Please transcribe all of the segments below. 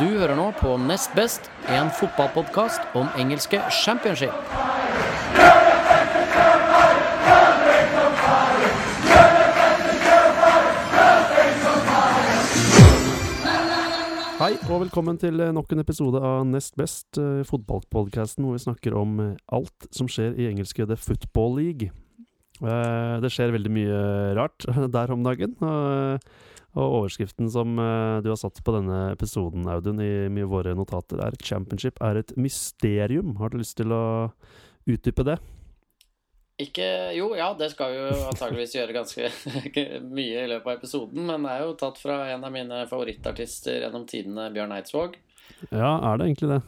Du hører nå på Nest Best, en fotballpodkast om engelske championship. Hei og velkommen til nok en episode av Nest Best, eh, fotballpodkasten hvor vi snakker om eh, alt som skjer i engelske The Football League. Eh, det skjer veldig mye rart der om dagen. Og, overskriften som eh, du har satt på denne episoden, Audun, i, i våre notater, er 'Championship er et mysterium'. Har du lyst til å utdype det? Ikke Jo, ja, det skal vi jo antageligvis gjøre ganske mye i løpet av episoden, men det er jo tatt fra en av mine favorittartister gjennom tidene, Bjørn Eidsvåg. Ja, er det egentlig det?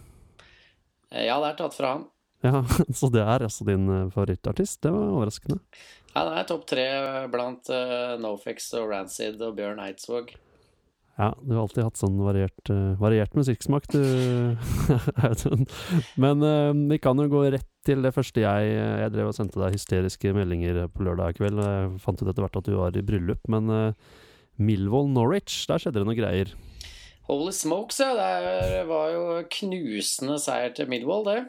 Eh, Ja, det er tatt fra han. Ja, Så det er altså din eh, favorittartist? Det var overraskende. Ja, det er topp tre blant uh, Nofix og Rancid og Bjørn Eidsvåg. Ja, du har alltid hatt sånn variert, uh, variert musikksmak, du, Audun. Men uh, vi kan jo gå rett til det første jeg Jeg drev og sendte deg hysteriske meldinger på lørdag kveld. Jeg fant ut etter hvert at du var i bryllup, men uh, Millwall Norwich, der skjedde det noen greier. Holy smokes, ja. Det var jo knusende seier til Milvold, det.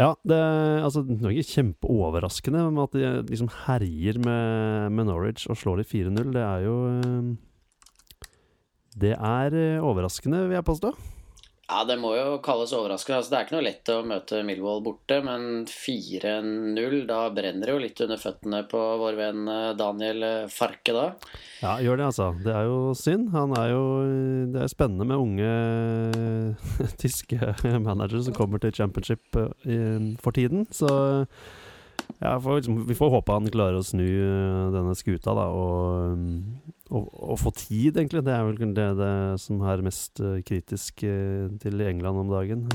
Ja, det, altså, det er ikke kjempeoverraskende, men at de liksom herjer med, med Norwich og slår de 4-0, det er jo eh, Det er eh, overraskende, vil jeg påstå. Ja, det må jo kalles overraskende. Altså, det er ikke noe lett å møte Millwall borte, men 4-0, da brenner det jo litt under føttene på vår venn eh, Daniel Farke da. Ja, gjør det, altså. Det er jo synd. Han er jo Det er spennende med unge tyske managere som kommer til championship eh, for tiden, så ja, liksom, vi får håpe han klarer å snu eh, denne skuta, da, og, mm, og, og få tid, egentlig. Det er vel det, det som er mest eh, kritisk eh, til England om dagen.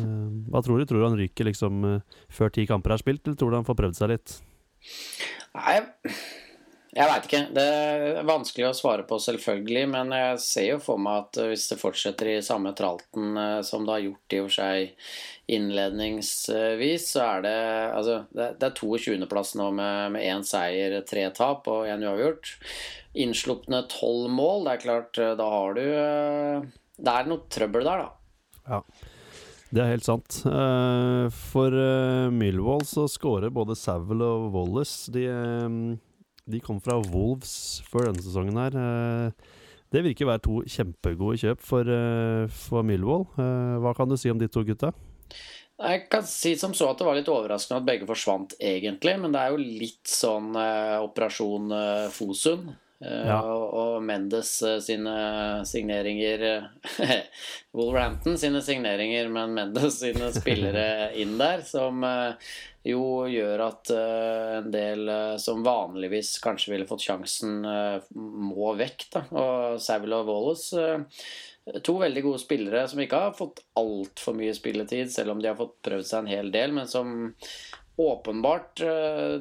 Hva tror du? Tror du han ryker liksom før ti kamper er spilt, eller tror du han får prøvd seg litt? Nei, jeg veit ikke. Det er vanskelig å svare på, selvfølgelig. Men jeg ser jo for meg at hvis det fortsetter i samme tralten eh, som det har gjort i og for seg innledningsvis, så er det Altså, det er 22.-plass nå med én seier, tre tap og én uavgjort. Innslupne tolv mål. Det er klart, eh, da har du eh, Det er noe trøbbel der, da. Ja, det er helt sant. For Millwall så skårer både Savile og Wallace. De, de kom fra Wolves før denne sesongen her. Eh, det virker å være to kjempegode kjøp for, eh, for Millwall. Eh, hva kan du si om de to gutta? Jeg kan si som så at det var litt overraskende at begge forsvant, egentlig. Men det er jo litt sånn eh, operasjon eh, Fosun. Eh, Ja. og, og Mendes sine signeringer Wolverhampton sine signeringer, men Mendes sine spillere inn der, som jo gjør at eh, en del eh, som vanligvis kanskje ville fått sjansen, eh, må vekk. Da. Og Savile og Wallace To veldig gode spillere som ikke har fått altfor mye spilletid, selv om de har fått prøvd seg en hel del, men som åpenbart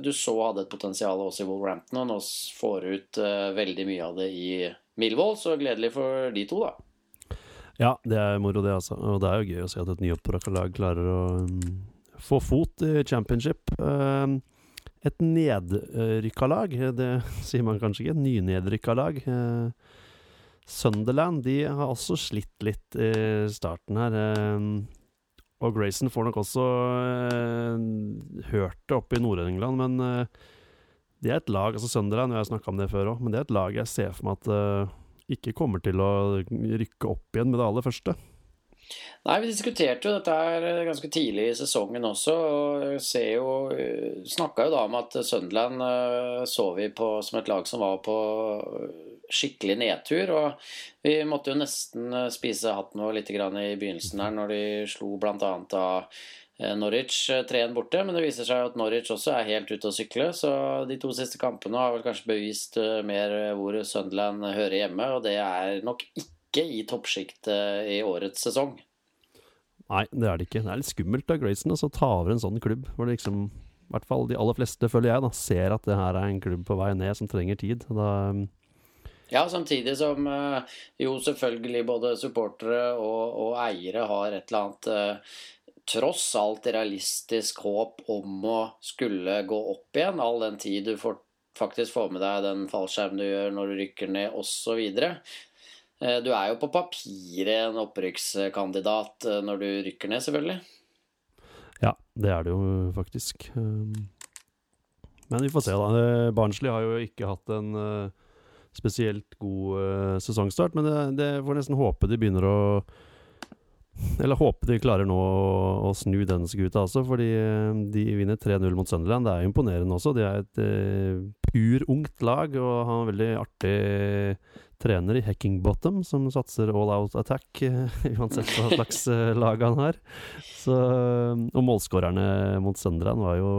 du så hadde et potensial også i Wolverhampton, og nå får ut veldig mye av det i Millwall, så gledelig for de to, da. Ja, det er moro, det, altså. Og det er jo gøy å se at et nyopprykka lag klarer å mm, få fot i championship. Eh, et nedrykka lag, det sier man kanskje ikke. et Nynedrykka lag. Eh, Sunderland de har også slitt litt i starten her. eh, og Grayson får nok også eh, hørt det oppe i Nord-England, men eh, det er et lag altså Sunderland, jeg har snakka om det før òg, men det er et lag jeg ser for meg at eh, ikke kommer til å rykke opp igjen med det aller første. Nei, vi diskuterte jo dette her eh, ganske tidlig i sesongen også, og jo Snakka jo da om at Sunderland eh, så vi på som et lag som var på skikkelig nedtur. Og vi måtte jo nesten eh, spise hatten vår litt i begynnelsen her, når de slo bl.a. av eh, Norwich eh, 3-1 borte, men det viser seg at Norwich også er helt ute å sykle. Så de to siste kampene har vel kanskje bevist eh, mer hvor Sunderland hører hjemme, og det er nok ikke i toppsjiktet i årets sesong. Nei, det er det ikke. Det er litt skummelt av Grayson å ta over en sånn klubb, hvor det liksom i hvert fall de aller fleste, føler jeg, da, ser at det her er en klubb på vei ned som trenger tid. Da, Ja, samtidig som eh, jo selvfølgelig både supportere og, og eiere har et eller annet eh, tross alt realistisk håp om å skulle gå opp igjen, all den tid du får, faktisk får med deg den fallskjermen du gjør når du rykker ned, osv. Du er jo på papiret en opprykkskandidat når du rykker ned, selvfølgelig. Ja, det er det jo faktisk. Um, men vi får se, da. Barnsley har jo ikke hatt en spesielt god sesongstart, men det, det får nesten håpe de begynner å eller håper de klarer nå å, snu den skuta også, fordi de vinner 3-0 mot Sunderland. Det er imponerende også. De er et uh, pur ungt lag og har en veldig artig trener i Hackingbottom som satser all out attack, uansett hva slags lag han har. Så, og målskårerne mot Sunderland var jo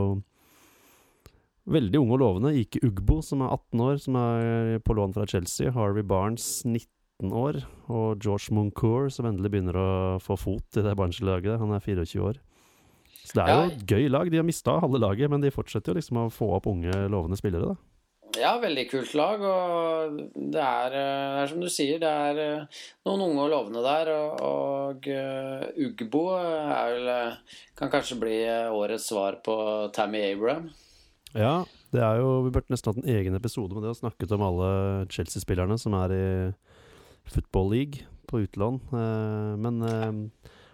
veldig unge og lovende. Ike Ugbo, som er 18 år, som er på lån fra Chelsea. Harvey Barnes, 19 år. Og George Moncour, som endelig begynner å få fot i det Barnes-laget. Han er 24 år. Så det er jo et gøy lag. De har mista halve laget, men de fortsetter jo liksom å få opp unge, lovende spillere, da. Ja, veldig kult lag. Og det er, det eh, er som du sier, det er eh, noen unge og lovende der. Og, og uh, Ugbo vel, kan kanskje bli årets svar på Tammy Abraham. Ja, det er jo Vi burde nesten hatt en egen episode med det og snakket om alle Chelsea-spillerne som er i Football League på utlån. Eh, men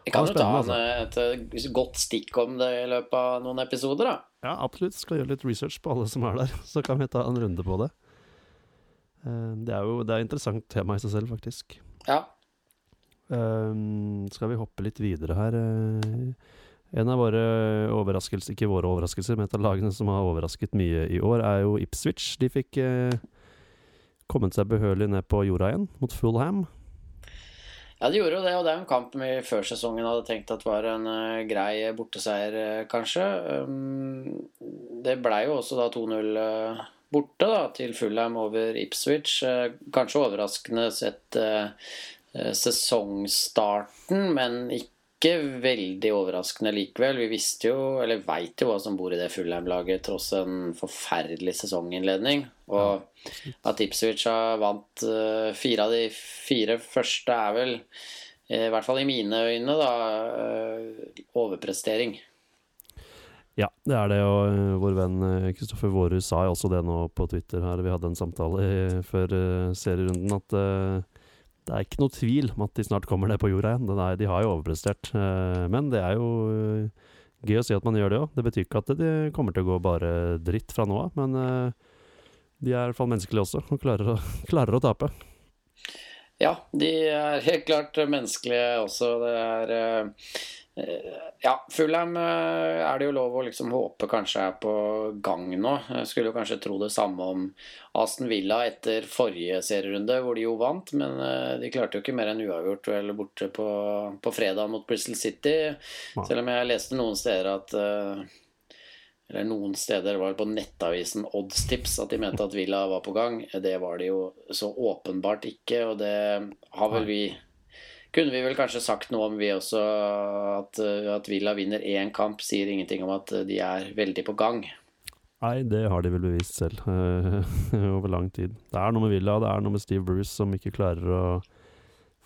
Jeg kan jo ta altså. et, et godt stikk om det i løpet av noen episoder, da. Ja, absolutt. Skal gjøre litt research på alle som er der. Så kan vi ta en runde på det. Eh, det er jo det er et interessant tema i seg selv, faktisk. Ja. Um, skal vi hoppe litt videre her? En av våre overraskelser, ikke våre overraskelser, men et av lagene som har overrasket mye i år, er jo Ipswich. De fikk uh, kommet seg behørig ned på jorda igjen, mot Fulham. Ja, det gjorde jo det, og det er jo en kamp vi før sesongen hadde tenkt at var en uh, grei borteseier, uh, kanskje. Um, det blei jo også da 2-0 uh, borte da, til Fulham over Ipswich. kanskje overraskende sett sesongstarten, men ikke ikke veldig overraskende likevel. Vi visste jo, eller veit jo hva som bor i det Fulham-laget tross en forferdelig sesonginnledning. Og at Ipswich har vant uh, fire av de fire første, er vel, i hvert fall i mine øyne, da, uh, overprestering. Ja, det er det. Og vår venn Kristoffer Vårhus sa jo også det nå på Twitter her. Vi hadde en samtale før serierunden at det er ikke noe tvil om at de snart kommer ned på jorda igjen. De har jo overprestert. Eh, men det er jo eh, gøy å si at man gjør det òg. Det betyr ikke at det kommer til å gå bare dritt fra nå av. Men eh, de er i hvert fall menneskelige også, og klarer å, klarer å tape. Ja, de er helt klart menneskelige også. Det er ja, Fulham eh, er det jo lov å liksom håpe kanskje er på gang nå. Jeg skulle jo kanskje tro det samme om Aston Villa etter forrige serierunde, hvor de jo vant. Men eh, de klarte jo ikke mer enn uavgjort eller borte på, på fredag mot Bristol City. Ja. Selv om jeg leste noen steder at eller noen steder var det på nettavisen Oddstips at de mente at Villa var på gang. Det var det jo så åpenbart ikke, og det har vel vi kunne vi vel kanskje sagt noe om, vi også. At, at Villa vinner én kamp, sier ingenting om at de er veldig på gang. Nei, det har de vel bevist selv over lang tid. Det er noe med Villa, det er noe med Steve Bruce som ikke klarer å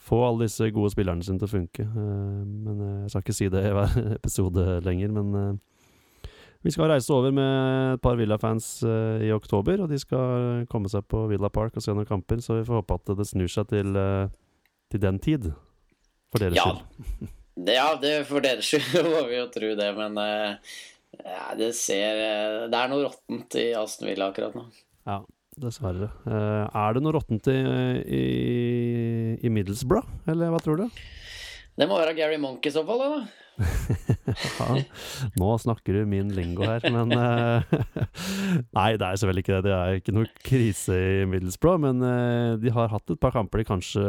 få alle disse gode spillerne sine til å funke. Eh, men eh, Jeg skal ikke si det i hver episode lenger, men eh, vi skal reise over med et par Villa-fans i oktober, og de skal komme seg på Villa Park og se noen kamper, så vi får håpe at det snur seg til, til den tid. For deres ja. skyld. ja, det, for deres skyld må vi jo tro det, men uh, ja, det ser uh, Det er noe råttent i Aston Villa akkurat nå. Ja, dessverre. Uh, er det noe råttent i, i, i Middlesbrough, eller hva tror du? Det må være Gary Monk i så fall, da. nå snakker du min lingo her, men uh, Nei, det er selvfølgelig ikke det. Det er ikke noe krise i Middlesbrough, men uh, de har hatt et par kamper de kanskje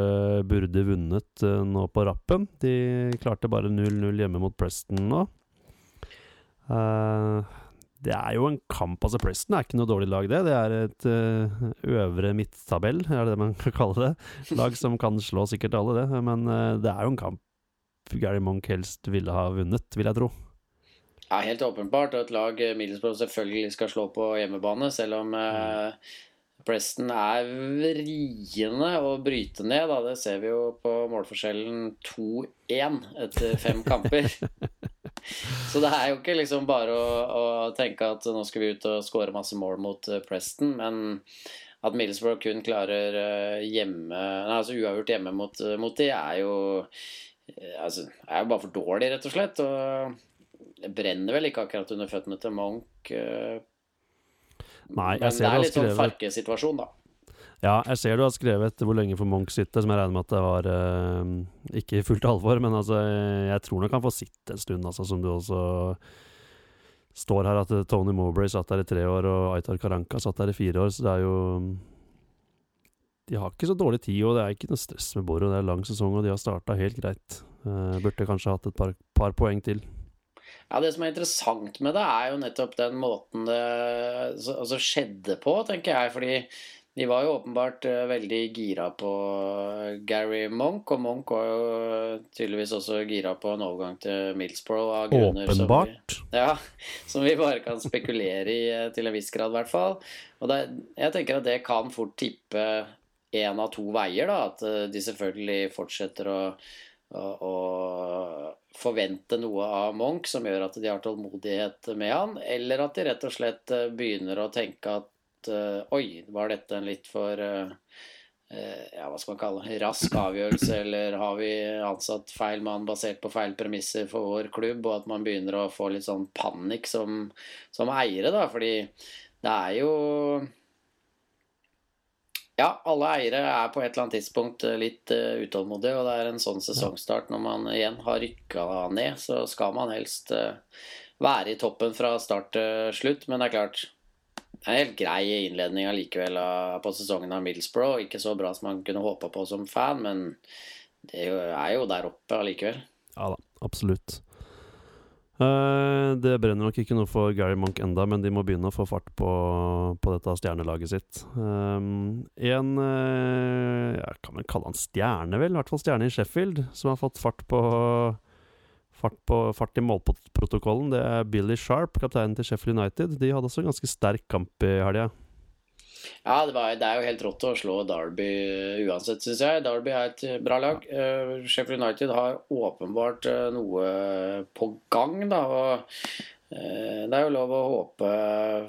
burde vunnet uh, nå på rappen. De klarte bare 0-0 hjemme mot Preston nå. det er jo en kamp, altså Preston er ikke noe dårlig lag, det. Det er et øvre midttabell, er det det man kan kalle det. Lag som kan slå sikkert alle, det. Men det er jo en kamp Gary Monk helst ville ha vunnet, vil jeg tro. Ja, helt åpenbart. Og et lag eh, Middlesbrough selvfølgelig skal slå på hjemmebane, selv om eh, Preston er vriene å bryte ned. Da. Det ser vi jo på målforskjellen 2-1 etter fem kamper. Så det er jo ikke liksom bare å, å, tenke at nå skal vi ut og skåre masse mål mot eh, Preston, men at Middlesbrough kun klarer hjemme Nei, altså uavgjort hjemme mot, mot de, er jo altså, jeg er jo bare for dårlig, rett og slett. Og det brenner vel ikke akkurat under føttene til Monk. Nei, jeg Men ser det er litt litt sånn farkesituasjon, da. Ja, jeg ser du har skrevet hvor lenge får Monk sitte, som jeg regner med at det var eh, ikke i fullt alvor, men altså, jeg tror nok han får sitte en stund, altså, som du også står her, at Tony Mowbray satt der i tre år, og Aitar Karanka satt der i fire år, så det er jo De har ikke så dårlig tid, og det er ikke noe stress med Boro, det er lang sesong, og de har starta helt greit. Uh, burde kanskje hatt et par, par poeng til. Ja, Det som er interessant med det, er jo nettopp den måten det altså skjedde på, tenker jeg. Fordi de var jo åpenbart eh, veldig gira på Gary Monk, og Monk var jo tydeligvis også gira på en overgang til Millsborough grunner som vi, Åpenbart. ja, som vi bare kan spekulere i eh, til en viss grad, i hvert fall. Og det, jeg tenker at det kan fort tippe én av to veier, da. At eh, de selvfølgelig fortsetter å, å, å forvente noe av Monk som gjør at de har tålmodighet med han, eller at de rett og slett eh, begynner å tenke at eh, Oi, var dette en litt for ja, hva skal man kalle det, rask avgjørelse, eller har vi ansatt feil mann basert på feil premisser for vår klubb, og at man begynner å få litt sånn panikk som, som eiere, da, fordi det er jo ja, alle eiere er på et eller annet tidspunkt eh, litt uh, utålmodige, og det er en sånn sesongstart når man igjen har rykka ned, så skal man helst uh, være i toppen fra start til slutt. Men det er klart, det er en helt grei innledning allikevel på sesongen av Middlesbrough. Ikke så bra som man kunne håpa på som fan, men det er jo der oppe allikevel. Ja da, absolutt. Eh, det brenner nok ikke noe for Gary Monk enda, men de må begynne å få fart på, på dette stjernelaget sitt. Um, en eh, Jeg kan vel kalle han stjerne, vel? I hvert fall stjerne i Sheffield, som har fått fart på Fart, på, fart i målprotokollen. Det er Billy Sharp, kapteinen til Sheffield United. De hadde også en ganske sterk kamp i helga. Ja, det, var, det er jo helt rått å slå Derby uansett, syns jeg. Derby er et bra lag. Uh, Sheffield United har åpenbart uh, noe på gang, da. Og uh, det er jo lov å håpe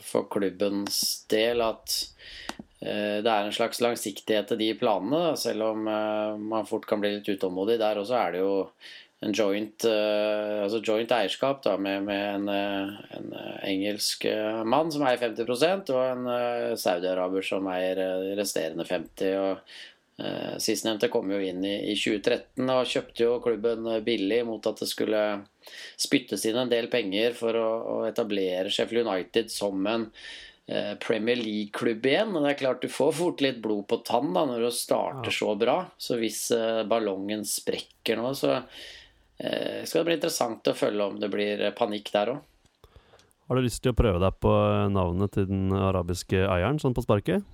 for klubbens del at eh, det er en slags langsiktighet til de planene, da, selv om eh, man fort kan bli litt utålmodig. Der også er det jo en joint, uh, altså joint eierskap da, med, med en, eh, en eh, engelsk mann som eier 50% og en uh, saudiaraber som eier resterende 50 og uh, Sistnevnte kom jo inn i, i 2013 og kjøpte jo klubben billig mot at det skulle spyttes inn en del penger for å, å etablere Sheffield United som en Premier League-klubb igjen. Og det er klart du får fort litt blod på tann da når du starter så bra. Så hvis ballongen sprekker nå, så skal det bli interessant å følge om det blir eh, panikk der òg. Har du lyst til å prøve deg på navnet til den arabiske eieren, sånn på sparket?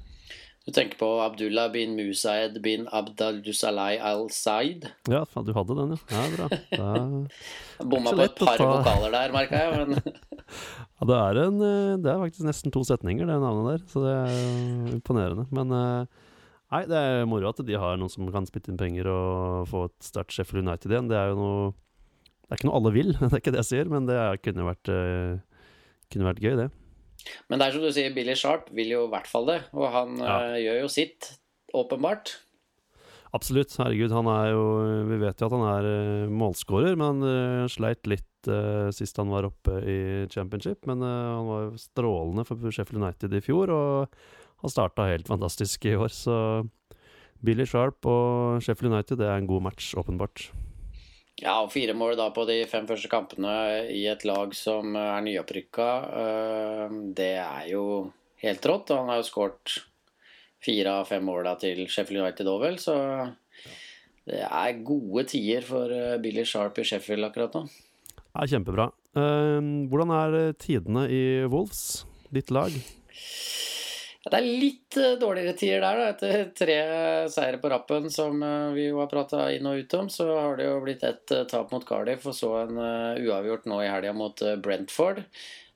Du tenker på Abdullah bin Musaid bin Abdaldusalai al-Said. Ja, du hadde den, ja. ja bra. Da, Bomma på et par ta. vokaler der, merka jeg. Men ja, det, er en, eh, det er faktisk nesten to setninger, det navnet der. Så det er imponerende. Men eh, nei, det er moro at de har noen som kan spytte inn penger og få et sterkt Sheffield United igjen. Det er jo noe Det er ikke noe alle vil, det er ikke det jeg sier, men det er, kunne, vært, eh, kunne vært gøy, det. Men det er som du sier, Billy Sharp vil jo i hvert fall det. Og han Ja. eh, gjør jo sitt, åpenbart. Absolutt. Herregud, han er jo Vi vet jo at han er uh, målskårer, men han eh, sleit litt uh, sist han var oppe i championship. Men han var jo strålende for Sheffield United i fjor, og han starta helt fantastisk i år. Så Billy Sharp og Sheffield United, det er en god match, åpenbart. Ja, og fire mål da på de fem første kampene i et lag som er nyopprykka. eh, Det er jo helt rått. og Han har jo skåret fire av fem måla til Sheffield United òg, vel. Så det er gode tider for eh, Billy Sharp i Sheffield akkurat nå. Ja, kjempebra. Eh, hvordan er tidene i Wolves, ditt lag? Det er litt eh, dårligere tider der, da. Etter tre seire på rappen, som eh, vi jo har prata inn og ut om, så har det jo blitt ett eh, tap mot Cardiff og så en uavgjort nå i helga mot Brentford.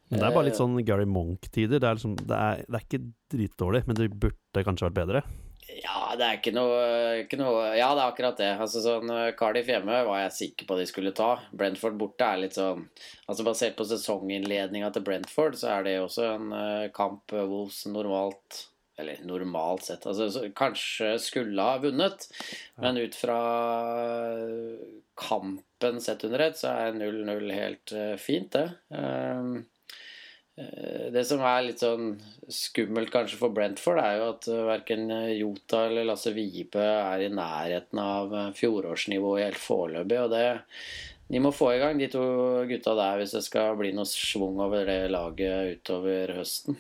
Men det er bare litt sånn Gary Monk-tider. Det, liksom, det, det er ikke dritdårlig, men det burde kanskje vært bedre. Ja, det er ikke noe, ikke noe Ja, det er akkurat det. Altså sånn eh, Cardiff hjemme var jeg sikker på de skulle ta. Brentford borte er litt sånn Altså Basert på sesonginnledninga til Brentford, så er det også en uh, kamp eh, Wolves normalt Eller normalt sett. Altså, kanskje skulle ha vunnet, men ut fra kampen sett under ett, så er 0-0 helt fint, det. Eh, det som er litt sånn skummelt kanskje for Brentford, er jo at eh, verken Jota eller Lasse Vibe er i nærheten av eh, fjorårsnivået helt foreløpig. Og det, de må få i gang de to gutta der hvis det skal bli noe schwung over det laget utover høsten.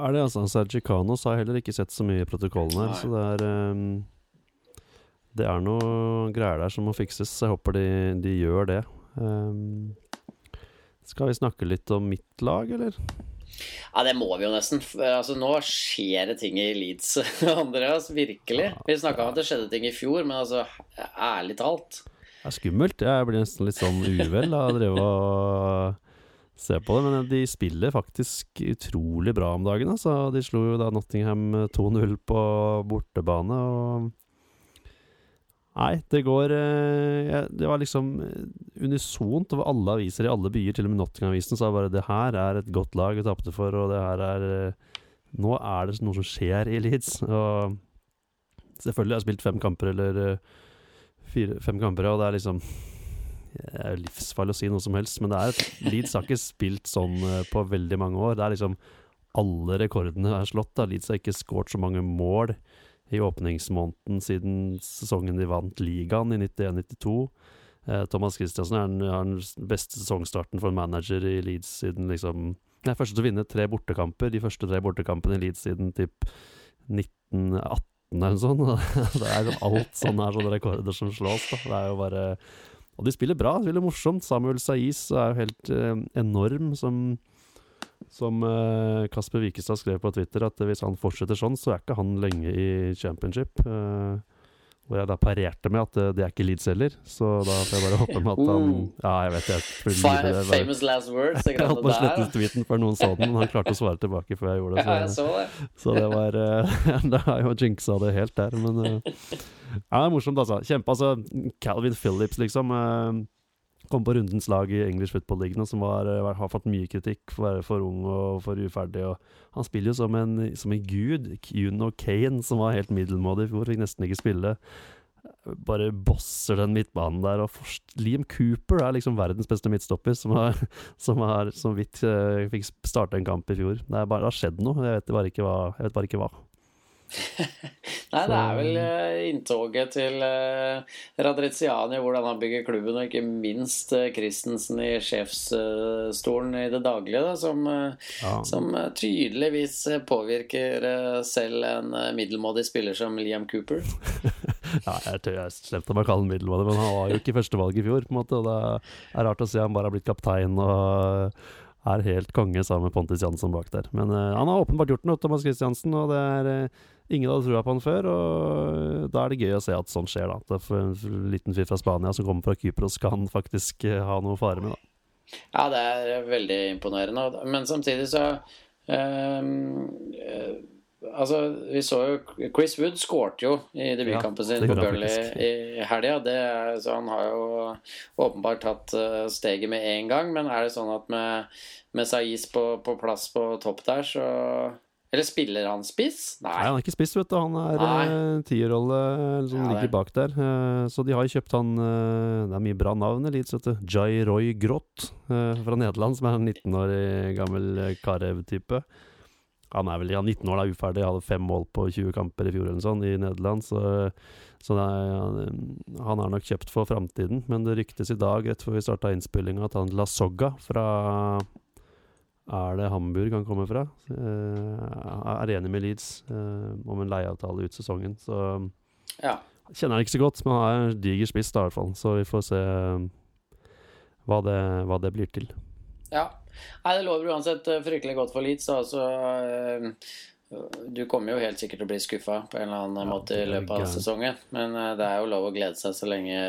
Er det altså Sergicanos har heller ikke sett så mye i protokollen her, Nei. så det er um, Det er noe greier der som må fikses. Jeg håper de, de gjør det. Um, skal vi snakke litt om mitt lag, eller? Ja, det må vi jo nesten. Altså, nå skjer det ting i Leeds, Andreas. Virkelig. Vi snakka om at det skjedde ting i fjor, men altså, ærlig talt. Det er skummelt. Jeg blir nesten litt sånn uvel av å drive og se på det. Men de spiller faktisk utrolig bra om dagen. Altså. De slo jo da Nottingham 2-0 på bortebane. og Nei, det går eh, Det var liksom eh, unisont over alle aviser i alle byer, til og med Nottingham-avisen sa bare det her er et godt lag vi tapte for, og det her er eh, Nå er det noe som skjer i Leeds. Og selvfølgelig har jeg spilt fem kamper, eller fire, fem kamper, og det er liksom Det er livsfarlig å si noe som helst, men det er Leeds har ikke spilt sånn på veldig mange år. Det er liksom Alle rekordene er slått. da Leeds har ikke skåret så mange mål i åpningsmåneden siden sesongen de vant ligaen i 91-92. Eh, Thomas Christiansen er den, er den, beste sesongstarten for en manager i Leeds siden liksom Nei, første til å vinne tre bortekamper. De første tre bortekampene i Leeds siden typ 1918 eller noe sånt. det er liksom alt sånn her, sånne rekorder som slås. Da. Det er jo bare Og de spiller bra, de spiller morsomt. Samuel Saiz er jo helt eh, enorm som som uh, Kasper Wikestad skrev på Twitter, at hvis han fortsetter sånn, så er ikke han lenge i championship. Uh, hvor jeg da parerte med at uh, det er ikke Leeds heller. Så da får jeg bare håpe med at han Ja, jeg vet jeg Five, det, Famous last words. Jeg holdt på å slette tweeten før noen så den, men han klarte å svare tilbake før jeg gjorde det. Så, ja, jeg så det. så det var Da har jo jinxa det helt der, men Ja, det er morsomt, altså. Kjempe, altså. Calvin Phillips, liksom. Kom på rundens lag i English Football League, som var, var, har fått mye kritikk for å være for ung og for uferdig. Og han spiller jo som en, som en gud. Kuno Kane, som var helt middelmådig i fjor, fikk nesten ikke spille. Bare bosser den midtbanen der. Og Liam Cooper er liksom verdens beste midtstopper, som har, som har så vidt uh, fikk starte en kamp i fjor. Det, bare, det har skjedd noe, jeg vet bare ikke hva. Jeg vet bare ikke hva. Nei, det er vel uh, inntoget til uh, Radriziani, hvordan han bygger klubben, og ikke minst uh, Christensen i sjefsstolen i det daglige, da, som, ja. som tydeligvis påvirker selv en middelmådig spiller som Liam Cooper. ja, jeg tør jeg slemt å bare kalle han middelmådig, men han var jo ikke førstevalg i fjor, på en måte, og det er rart å se han bare har blitt kaptein og er helt konge sammen med Pontus Jansson bak der. Men han har åpenbart gjort noe, Thomas Christiansen, og det er Ingen hadde trua på han før, og da er det gøy å se at sånt skjer. da At for en liten fyr fra Spania som kommer fra Kypros, kan faktisk uh, ha noe fare med. da Ja, det er veldig imponerende. Men samtidig så um, Altså, vi så jo Chris Wood skårte jo i debutkampen sin på Burnley i helga. Så han har jo åpenbart tatt uh, steget med en gang. Men er det sånn at med, med Saiz på, på plass på topp der, så eller spiller han spiss? Nei. Nei han er ikke spiss, vet du. Han er uh, tierrolle som ja, ligger bak der. Uh, så de har kjøpt han Det er mye bra navn i Leeds, vet du. Jai Roy Grott fra Nederland, som er en 19-årig gammel Karev-type. Han er vel ja, 19 år, da, uferdig. Hadde fem mål på 20 kamper i fjor eller sånn i Nederland. Så, så er, han er nok kjøpt for framtiden. Men det ryktes i dag, rett før vi starta innspillinga, at han La Soga fra er det Hamburg han kommer fra? Uh, er enig med Leeds uh, om en leieavtale ut sesongen. Så ja. kjenner han ikke så godt, men han er en diger spiss, da, i hvert fall. Så vi får se hva, det, hva, det, blir til. Ja. Nei, det lover uansett fryktelig godt for Leeds. Altså, du kommer jo helt sikkert til å bli skuffa på en eller annen ja, måte i løpet av sesongen. Men det er jo lov å glede seg så lenge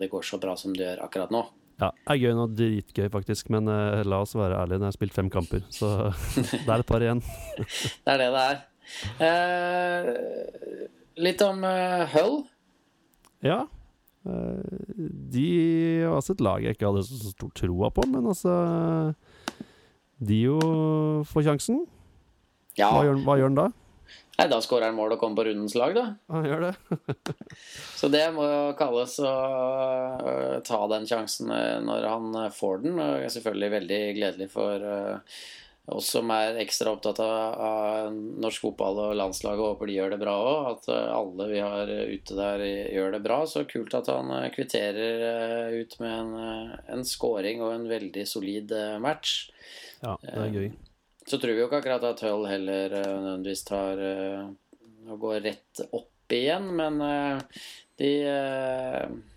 det går så bra som det gjør akkurat nå. Ja, det er gøy nå. Dritgøy, faktisk. Men uh, la oss være ærlige, jeg har spilt fem kamper, så det er et par igjen. det er det det er. Uh, litt om uh, Hull. Ja. de har altså et lag jeg ikke hadde så stor troa på, men altså De jo får sjansen. Ja. Hva gjør, hva gjør han da? Nei, da skårer han mål og kommer på rundens lag, da. Han gjør det. Så det må jo kalles å ta den sjansen øh, når han øh, får den. Og er selvfølgelig veldig gledelig for øh, oss som er ekstra opptatt av, av norsk fotball og landslaget, og håper de gjør det bra òg. At alle vi har ute der, gjør det bra. Så kult at han kvitterer ut med en, en scoring og en veldig solid match. Ja, det er gøy. Så tror vi jo ikke akkurat at Hull heller øh, nødvendigvis tar øh, og går rett opp igjen, men de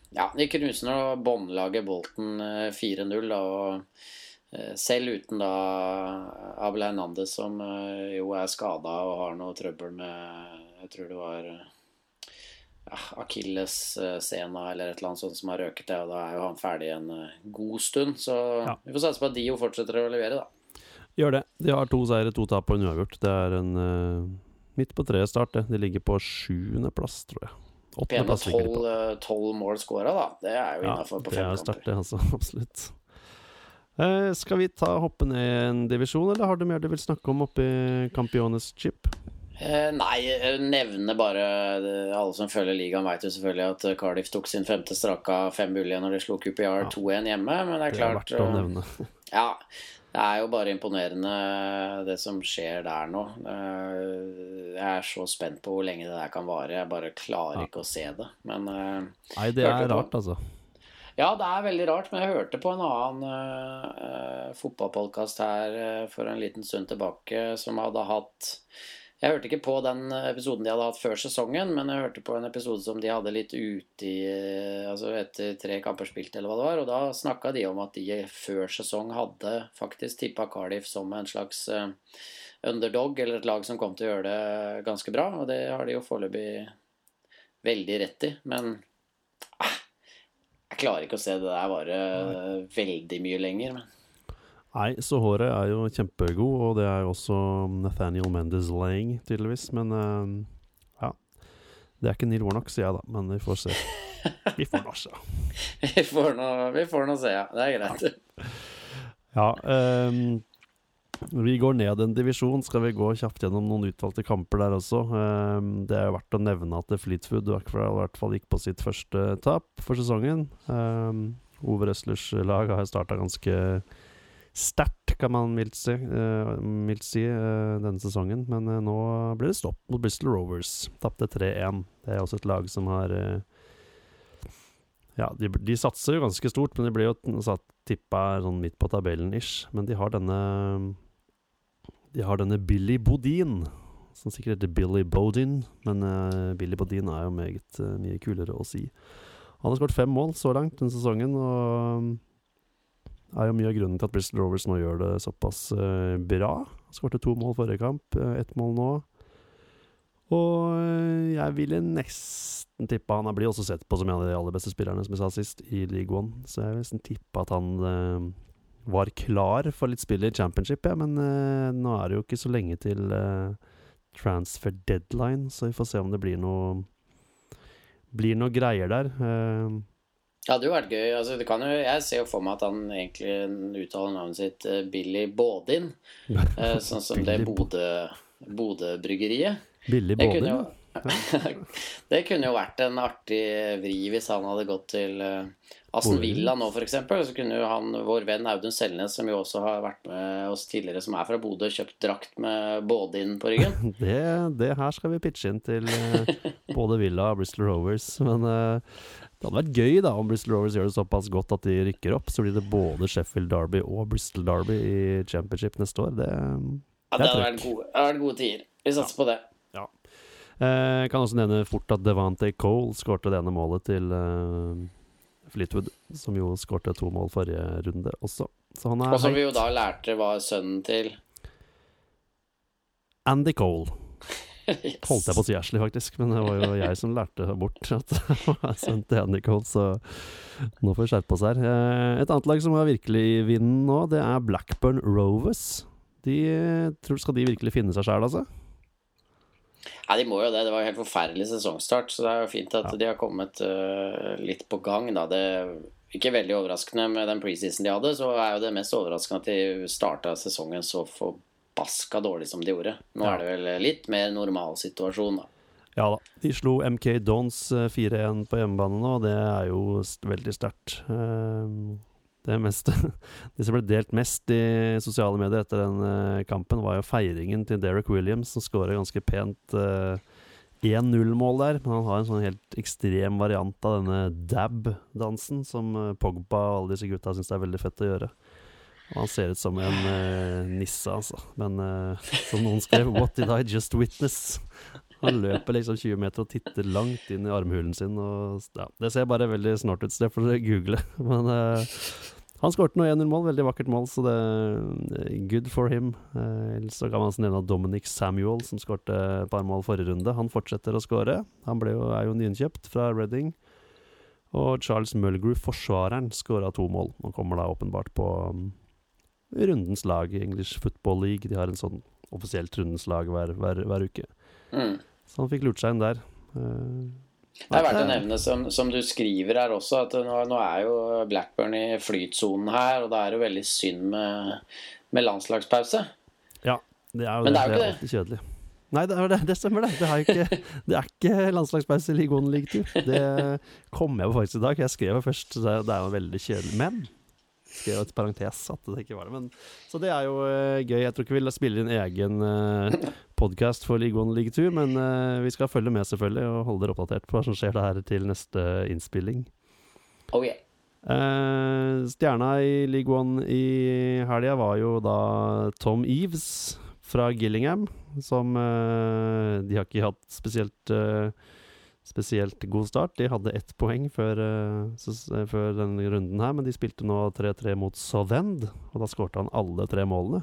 Ja, de knuser nå båndlaget Bolten øh, 4-0, da, og selv uten da Abel Hernandez, som jo er skada og har noe trøbbel med Jeg tror det var ja, akillessena eller et eller annet sånt som har røket det, og da er jo han ferdig en øh, god stund. Så Ja. vi får satse på at Dio fortsetter å levere, da. Gjør det. De har to seire, to tap og en uavgjort. Det er en uh, midt på treet start, det. De ligger på sjuendeplass, tror jeg. Pene de på. tolv mål scora, da. Det er jo Ja, på fem kamper. det er sterkt, det, altså. Absolutt. Eh, skal vi ta hoppe ned en divisjon, eller har du mer du vil snakke om oppi Campiones chip? Eh, nei, nevne bare eh, Alle som følger ligaen, vet jo selvfølgelig at eh, Cardiff tok sin femte straka fem mulige når de slo QPR Ja. 2-1 hjemme, men det er Det er klart verdt å eh, nevne. Ja. Det er jo bare imponerende det som skjer der nå. Eh, Jeg er så spent på hvor lenge det der kan vare. Jeg bare klarer Ja. ikke å se det. Men eh, Nei, det er rart, altså. Ja, det er veldig rart, men jeg hørte på en annen uh, fotballpodkast her uh, for en liten stund tilbake som hadde hatt Jeg hørte ikke på den episoden de hadde hatt før sesongen, men jeg hørte på en episode som de hadde litt ute i eh, Altså etter tre kamper spilt, eller hva det var, og da snakka de om at de før sesong hadde faktisk tippa Cardiff som en slags eh, underdog, eller et lag som kom til å gjøre det ganske bra, og det har de jo foreløpig veldig rett i, men ah, jeg klarer ikke å se det der vare veldig mye lenger. Men Nei, så håret er jo kjempegod, og det er jo også Nathaniel Mendes Lang, tydeligvis. Men uh, ja. Det er ikke Neil Warnock, sier jeg da, men vi får se. Vi får nå se. vi får nå vi får nå se, ja. Det er greit. Ja, Um, vi går ned en divisjon. Skal vi gå kjapt gjennom noen utvalgte kamper der også? Um, det er jo verdt å nevne at Fleetwood i hvert fall gikk på sitt første tap for sesongen. Um, Ove Røslers lag har starta ganske sterkt, kan man mildt si, eh, mildt si eh, denne sesongen. Men eh, nå blir det stopp mot Bristol Rovers. Tapte 3-1. Det er også et lag som har Ja, de, de satser jo ganske stort, men de blir jo satt, tippa sånn midt på tabellen-ish. Men de har denne De har denne Billy Bodin, som sikkert heter Billy Bodin, men uh, Billy Bodin er jo meget uh, mye kulere å si. Han har skåret fem mål så langt denne sesongen, og er jo mye av grunnen til at Bristol Rovers nå gjør det såpass eh, bra. Skårte to mål forrige kamp, eh, ett mål nå. Og eh, jeg ville nesten tippe Han blir også sett på som en av de aller beste spillerne, som jeg sa sist, i League One. Så jeg vil nesten tippe at han eh, var klar for litt spill i championship, ja. Men eh, nå er det jo ikke så lenge til eh, transfer deadline, så vi får se om det blir noe Blir noe greier der. Eh, Det hadde jo vært gøy. Altså, det kan jo, jeg ser jo for meg at han egentlig uttaler navnet sitt uh, Billy Bådin. Uh, Sånn som det Billy Bo- Bodø- Bodø-bryggeriet. Billig Det kunne jo Det kunne jo vært en artig vri hvis han hadde gått til eh, Aston Villa nå, f.eks. Så kunne jo han, vår venn Audun Selnes, som jo også har vært med oss tidligere, som er fra Bodø, kjøpt drakt med Bådin på ryggen. Det, det her skal vi pitche inn til eh, både Villa og Bristol Rovers. Men eh, det hadde vært gøy da om Bristol Rovers gjør det såpass godt at de rykker opp. Så blir det både Sheffield Derby og Bristol Derby i championship neste år. Det, Ja, Det hadde vært gode, vært gode tider. Vi satser på det. eh, kan også nevne fort at Devante Cole skårte det ene målet til eh, Fleetwood, som jo skårte to mål forrige runde også. Så han er Og som vi jo da lærte var sønnen til Andy Cole. yes. Holdt jeg på å si Ashley, faktisk, men det var jo jeg som lærte bort at det var sønnen til Andy Cole, så nå får vi skjerpe oss her. Eh, Et annet lag som har virkelig i vinden nå, det er Blackburn Rovers. De, eh, tror Skal de virkelig finne seg sjæl, altså? Ja, de må jo det. Det var jo helt forferdelig sesongstart, så det er jo fint at de har kommet uh, litt på gang, da. Det ikke veldig overraskende med den preseason de hadde, så er jo det mest overraskende at de starta sesongen så forbaska dårlig som de gjorde. Nå Ja. er det vel litt mer normal situasjon, da. Ja da. De slo MK Dons eh, 4-1 på hjemmebane nå, og det er jo veldig sterkt. Eh, Det meste Det som ble delt mest i sosiale medier etter den eh, kampen, var jo feiringen til Derek Williams, som skåra ganske pent eh, 1-0-mål der. Men han har en sånn helt ekstrem variant av denne dab-dansen, som eh, Pogba og alle disse gutta syns er veldig fett å gjøre. Og han ser ut som en uh, nisse, altså. Men uh, som noen skrev, 'What did I just witness?' Han løper liksom 20 meter og titter langt inn i armhulen sin. Og, ja, det ser bare veldig snart ut, så det får dere google. Men uh, han skårte nå 1-0-mål, veldig vakkert mål, så det er good for him. Eh, så kan man også nevne Dominic Samuel, som skårte et par mål forrige runde. Han fortsetter å skåre. Han jo, er jo nyinnkjøpt fra Reading. Og Charles Mulgrew, forsvareren, skåra to mål. Han kommer da åpenbart på um, rundens lag i English Football League. De har en sånn offisielt rundens lag hver, hver, hver uke. Mm. Så han fikk lurt seg inn der. Eh, Det er verdt å nevne, som, som du skriver her også, at nå, nå er jo Blackburn i flytsonen her, og det er jo veldig synd med, med landslagspause. ja, det er jo Men det. det er jo ikke kjedelig. Nei, det, det, det stemmer, det. Det ikke, det er ikke landslagspause i One League 2. Det kom jeg på faktisk i dag. Jeg skrev først, det er- det er jo veldig kjedelig. Men skrev et parentes at det ikke var det. Men, så det er jo uh, gøy. Jeg tror ikke vi spiller inn egen uh, podkast for League One League 2, men uh, vi skal følge med selvfølgelig og holde dere oppdatert på hva som skjer der til neste innspilling. Oh yeah. Eh, stjerna i League One i helga var jo da Tom Eves fra Gillingham, som eh, De har ikke hatt spesielt eh, Spesielt god start. De hadde ett poeng før, eh, eh, før denne runden her, men de spilte nå 3-3 mot Southend, og da skårte han alle tre målene.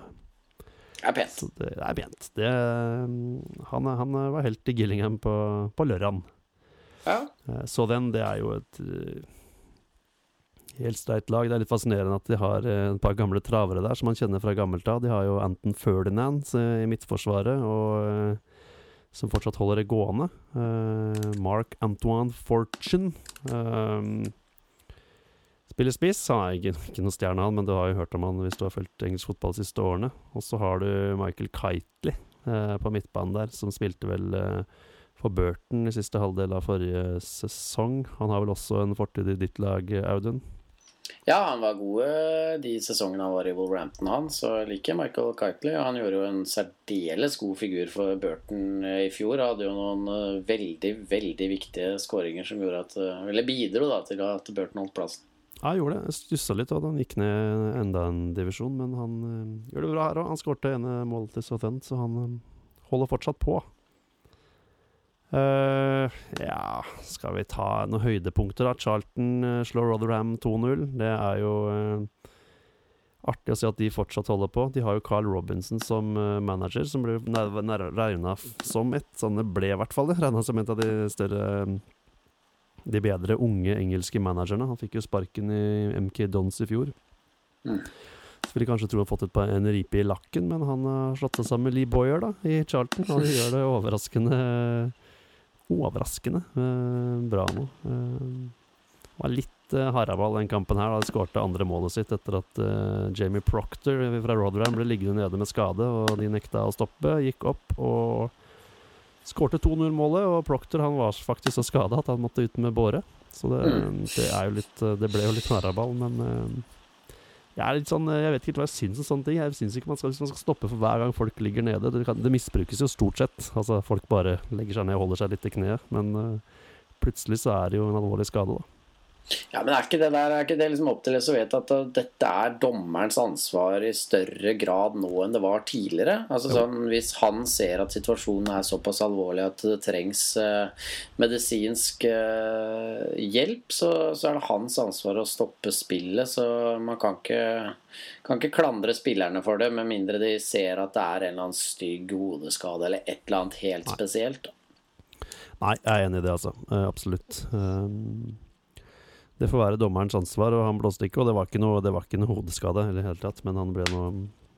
Det er pent. Så det er pent. Det, mm, han, han var helt i Gillingham på, på lørdag. Ja. Eh, Southend, det er jo et eh, helt streit lag. Det er litt fascinerende at de har et par gamle travere der som man kjenner fra gammelt av. De har jo Anton Ferdinand i midtforsvaret, og, som fortsatt holder det gående. Uh, Mark Antoine Fortune. eh, spiller spiss. Han er ikke, ikke noen stjerne, han, men du har jo hørt om han hvis du har fulgt engelsk fotball de siste årene. Og så har du Michael Kitely uh, på midtbanen der, som spilte vel eh, for Burton i siste halvdel av forrige sesong. Han har vel også en fortid i ditt lag, Audun? Ja, han var god eh, de sesongene han var i Wolverhampton, han. Så jeg liker Michael Kitely. Han gjorde jo en særdeles god figur for Burton eh, i fjor. Hadde jo noen eh, veldig, veldig viktige skåringer som gjorde at Eller bidro da til at Burton holdt plassen. Ja, han gjorde det. Jeg stussa litt at han gikk ned enda en divisjon, men han øh, gjør det bra her òg. Han skårte ene målet til Southend, så han holder fortsatt på. Eh, ja, skal vi ta noen høydepunkter, da? Charlton øh, slår Rotherham 2-0. Det er jo øh, artig å se at de fortsatt holder på. De har jo Carl Robinson som manager, som ble regna som et sånn det ble, i hvert fall. Regna som et av de større de bedre unge engelske managerne. Han fikk jo sparken i MK Dons i fjor. Mm. Så ville kanskje tro han fått et par, en ripe i lakken, men han har slått seg sammen med Lee Boyer da, i Charlton. Og de gjør det overraskende Overraskende eh, bra nå. Det var litt eh, haraball den kampen her. da De skårte andre målet sitt etter at eh, Jamie Proctor fra Rotherham ble liggende nede med skade, og de nekta å stoppe. Gikk opp og Skårte 2-0-målet, og Proctor han var faktisk så skada at han måtte ut med båre. Så det, det, er jo litt, det ble jo litt haraball, men eh, jeg er litt sånn Jeg vet ikke helt hva jeg syns om sånne ting. Jeg syns ikke man skal, man skal stoppe for hver gang folk ligger nede. Det, kan, det, misbrukes jo stort sett. Altså Folk bare legger seg ned og holder seg litt i kneet. Men uh, plutselig så er det jo en alvorlig skade, da. Ja, men er ikke det der, er ikke det liksom opp til Lesoet at uh, dette er dommerens ansvar i større grad nå enn det var tidligere? Altså sånn, Hvis han ser at situasjonen er såpass alvorlig at det trengs uh, medisinsk uh, hjelp, så, så, er det hans ansvar å stoppe spillet. Så man kan ikke, kan ikke klandre spillerne for det, med mindre de ser at det er en eller annen stygg hodeskade eller et eller annet helt Nei. spesielt. Nei, jeg er enig i det, altså. absolutt. Um det får være dommerens ansvar, og han blåste ikke. Og det var ikke noe, det var ikke noe hodeskade, i det hele tatt, men han ble noe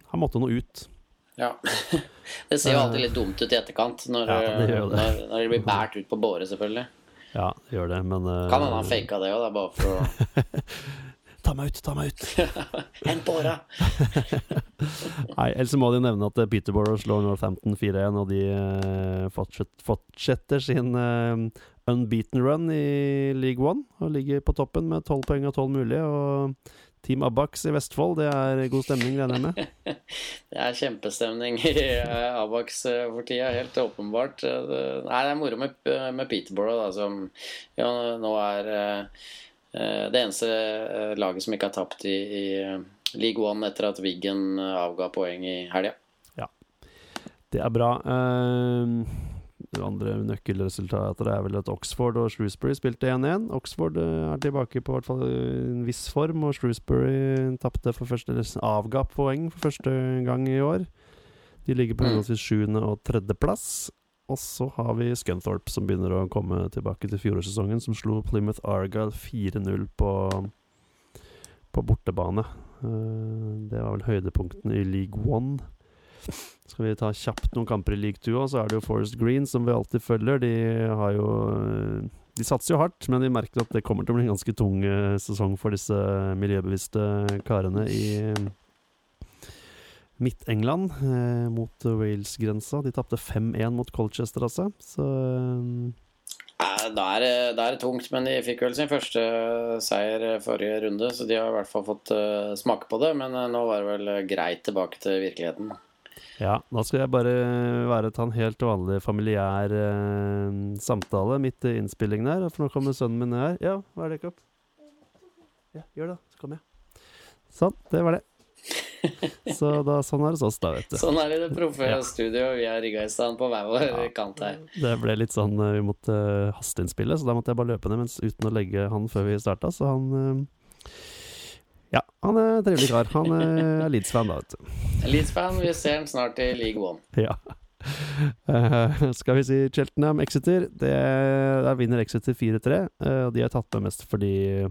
Han måtte noe ut. Ja. Det ser jo alltid litt dumt ut i etterkant, når, Ja, det det. når, når de blir båret ut på båre, selvfølgelig. Ja, det gjør det, men uh, Kan hende han faka det òg, bare for å Ta meg ut, ta meg ut! Hent båra! Nei, ellers må de nevne at Peterborough slår Northampton 4-1, og de uh, fortsetter, fortsetter sin uh, unbeaten run i League One og ligger på toppen med 12 poeng av 12 mulige. Og Team Abax i Vestfold, det er god stemning, regner jeg med? det er kjempestemning i Abax for tida, helt åpenbart. Nei, det er moro med, med Peterborough, da, som ja, nå er Eh, det eneste eh, laget som ikke har tapt i, i eh, League One etter at Wiggen avga poeng i helga. Ja, det er bra. Uh, andre nøkkelresultater er vel at Oxford og Shrewsbury spilte 1-1. Oxford er tilbake på hvert fall en viss form, og Shrewsbury tapte for første, avga poeng for første gang i år. De ligger på mm. henholdsvis sjuende- og tredjeplass. Og så har vi Scunthorpe, som begynner å komme tilbake til fjorårssesongen, som slo Plymouth Argyle 4-0 på, på bortebane. Uh, det var vel høydepunktene i League One. Skal vi ta kjapt noen kamper i League 2 òg, så er det jo Forest Green, som vi alltid følger. De har jo De satser jo hardt, men de merker at det kommer til å bli en ganske tung uh, sesong for disse miljøbevisste karene i Midt-England eh, mot Wales-grensa. De tapte 5-1 mot Colchester, altså. Så eh. da, er, da er tungt, men de fikk vel sin første seier forrige runde, så de har i hvert fall fått smake på det. Men nå var det vel greit tilbake til virkeligheten. Ja, da skal jeg bare være til en helt vanlig familiær eh, samtale midt i innspillingen her. For nå kommer sønnen min her. Ja, hva er det, Kopp? Ja, gjør det, så kommer jeg. Sånn, det var det. Så da, sånn er det hos oss, da, vet du. Sånn er det i det proffe ja. studioet. Vi er rigga i stand på hver vår ja, kant her. Det ble litt sånn eh, Vi måtte uh, hasteinnspille, så da måtte jeg bare løpe ned mens, uten å legge han før vi starta. Så han uh, Ja, han er trivelig kar. Han er Leeds-fan, da, vet du. Leeds-fan. Vi ser dem snart i League One. Ja. Uh, skal vi si Cheltenham Exeter. Det, der vinner Exeter 4-3. Uh, de har tatt med mest fordi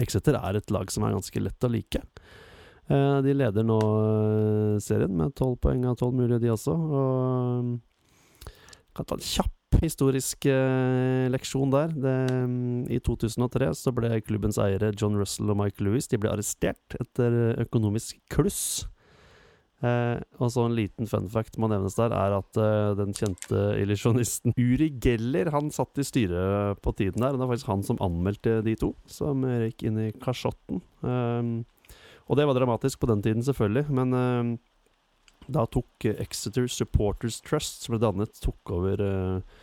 Exeter er et lag som er ganske lett å like. Uh, de leder nå eh, serien med tolv poeng av tolv mulige, de også. Og eh, kan ta en kjapp historisk leksjon der. Det, um, I 2003 så ble klubbens eiere John Russell og Mike Lewis De ble arrestert etter økonomisk kluss. Eh, og så en liten fun fact må nevnes der, er at eh, den kjente illusjonisten Uri Geller han satt i styret på tiden der. Og det var faktisk han som anmeldte de to, som røyk inn i kasjotten. Eh, og det var dramatisk på den tiden, selvfølgelig, men uh, da tok Exeter Supporters Trust, som ble dannet, tok over uh,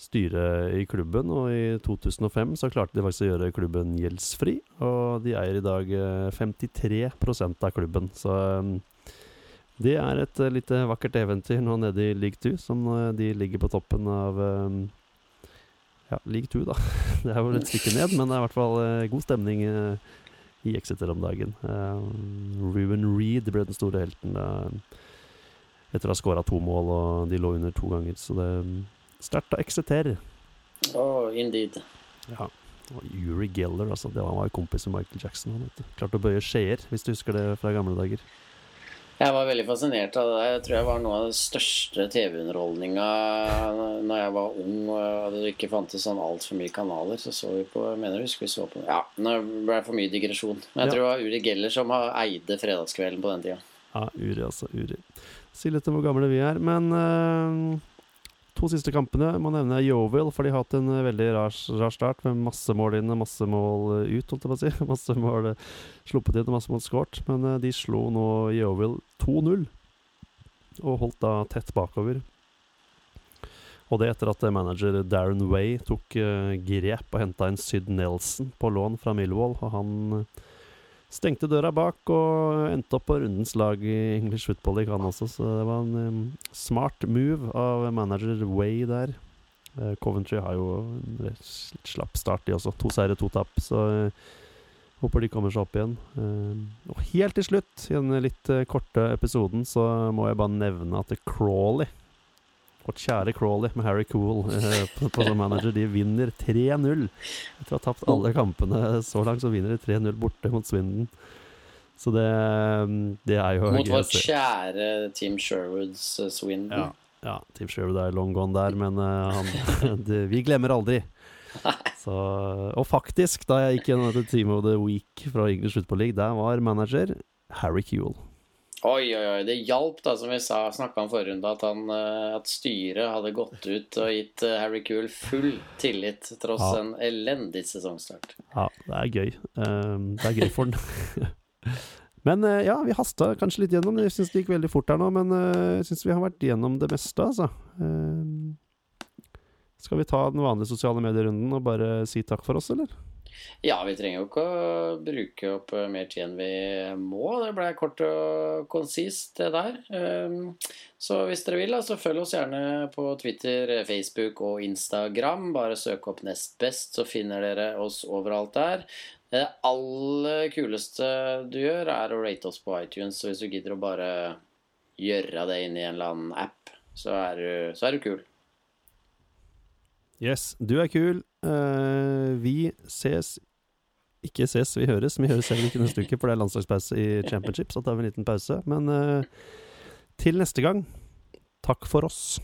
styret i klubben. Og i 2005 så klarte de faktisk å gjøre klubben gjeldsfri. Og de eier i dag uh, eh, 53% av klubben. Så um, det er et uh, lite vakkert eventyr nå nede i league 2, som de ligger på toppen av um, ja, league 2, da. det er jo et stykke ned, men det er i hvert fall god stemning. Uh, i Exeter om dagen. Uh, Ruben Reed ble den store helten uh, etter å ha skåra to mål, og de lå under to ganger. Så det sterkt av Exeter. Oh, indeed. Ja. Og Uri Geller, altså. Det var, han var kompis med Michael Jackson. Han, Klarte å bøye skjeer, hvis du husker det fra gamle dager. Jeg var veldig fascinert av det der. Jeg tror jeg var noe av den største TV-underholdninga når jeg var ung og det ikke fantes sånn altfor mye kanaler. Så så vi på mener du husker vi så på Ja, nå ble det for mye digresjon. Men jeg ja. tror det var Uri Geller som eide fredagskvelden på den tida. Ja, Uri, altså. Uri. Si litt om hvor gamle vi er. Men uh, To siste kampene må nevne Yeovil, for de har hatt en eh, veldig rar, rar, start med masse mål inn og masse mål eh, ut, holdt jeg på å si. Masse mål eh, sluppet inn og masse mål skåret. Men de slo nå Yeovil 2-0, og holdt da tett bakover. Og det etter at manager Darren Way tok grep og henta inn Syd Nelson på lån fra Millwall. Og han Stengte døra bak og endte opp på rundens lag i English Football League, han også. Så det var en um, smart move av manager Way der. Uh, Coventry har jo en slapp start, de også. To seire, to tap. Så uh, håper de kommer seg opp igjen. Uh, og helt til slutt, i den litt korte episoden, så må jeg bare nevne at Crawley Vårt kjære Crawley med Harry Cool eh, på, på som manager, de vinner 3-0. Etter å ha tapt alle kampene så langt, så vinner de 3-0 borte mot Swindon. Så det, det er jo Mot vårt kjære Team Sherwoods uh, Swindon. Ja, ja, Team Sherwood er long gone der, men uh, han, det, vi glemmer aldri. Så, og faktisk, da jeg gikk gjennom dette Team of the Week fra English Football League, der var manager Harry Kewell. Oi, oi, oi. Det hjalp, da, som vi snakka om forrige runde, at, han, eh, at styret hadde gått ut og gitt eh, Harry Cool full tillit, tross Ja. en elendig sesongstart. Ja, det er gøy. Um, det er gøy for den. men eh, ja, vi hasta kanskje litt gjennom. Jeg syns det gikk veldig fort her nå, men jeg syns vi har vært gjennom det meste, altså. Um, skal vi ta den vanlige sosiale medierunden og bare si takk for oss, eller? Ja, vi trenger jo ikke å bruke opp eh, mer tid enn vi må. Det ble kort og konsist, det der. Um, Så hvis dere vil, så følg oss gjerne på Twitter, Facebook og Instagram. Bare søk opp Nest Best, så finner dere oss overalt der. Det aller kuleste du gjør, er å rate oss på iTunes. Så hvis du gidder å bare gjøre det inn i en eller annen app, så er du, så er du kul. Yes, du er kul. Eh, vi ses Ikke ses, vi høres. Vi høres heller ikke neste uke, for det er landslagspause i championship. Så tar vi en liten pause. Men eh, til neste gang, takk for oss.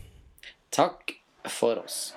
Takk for oss.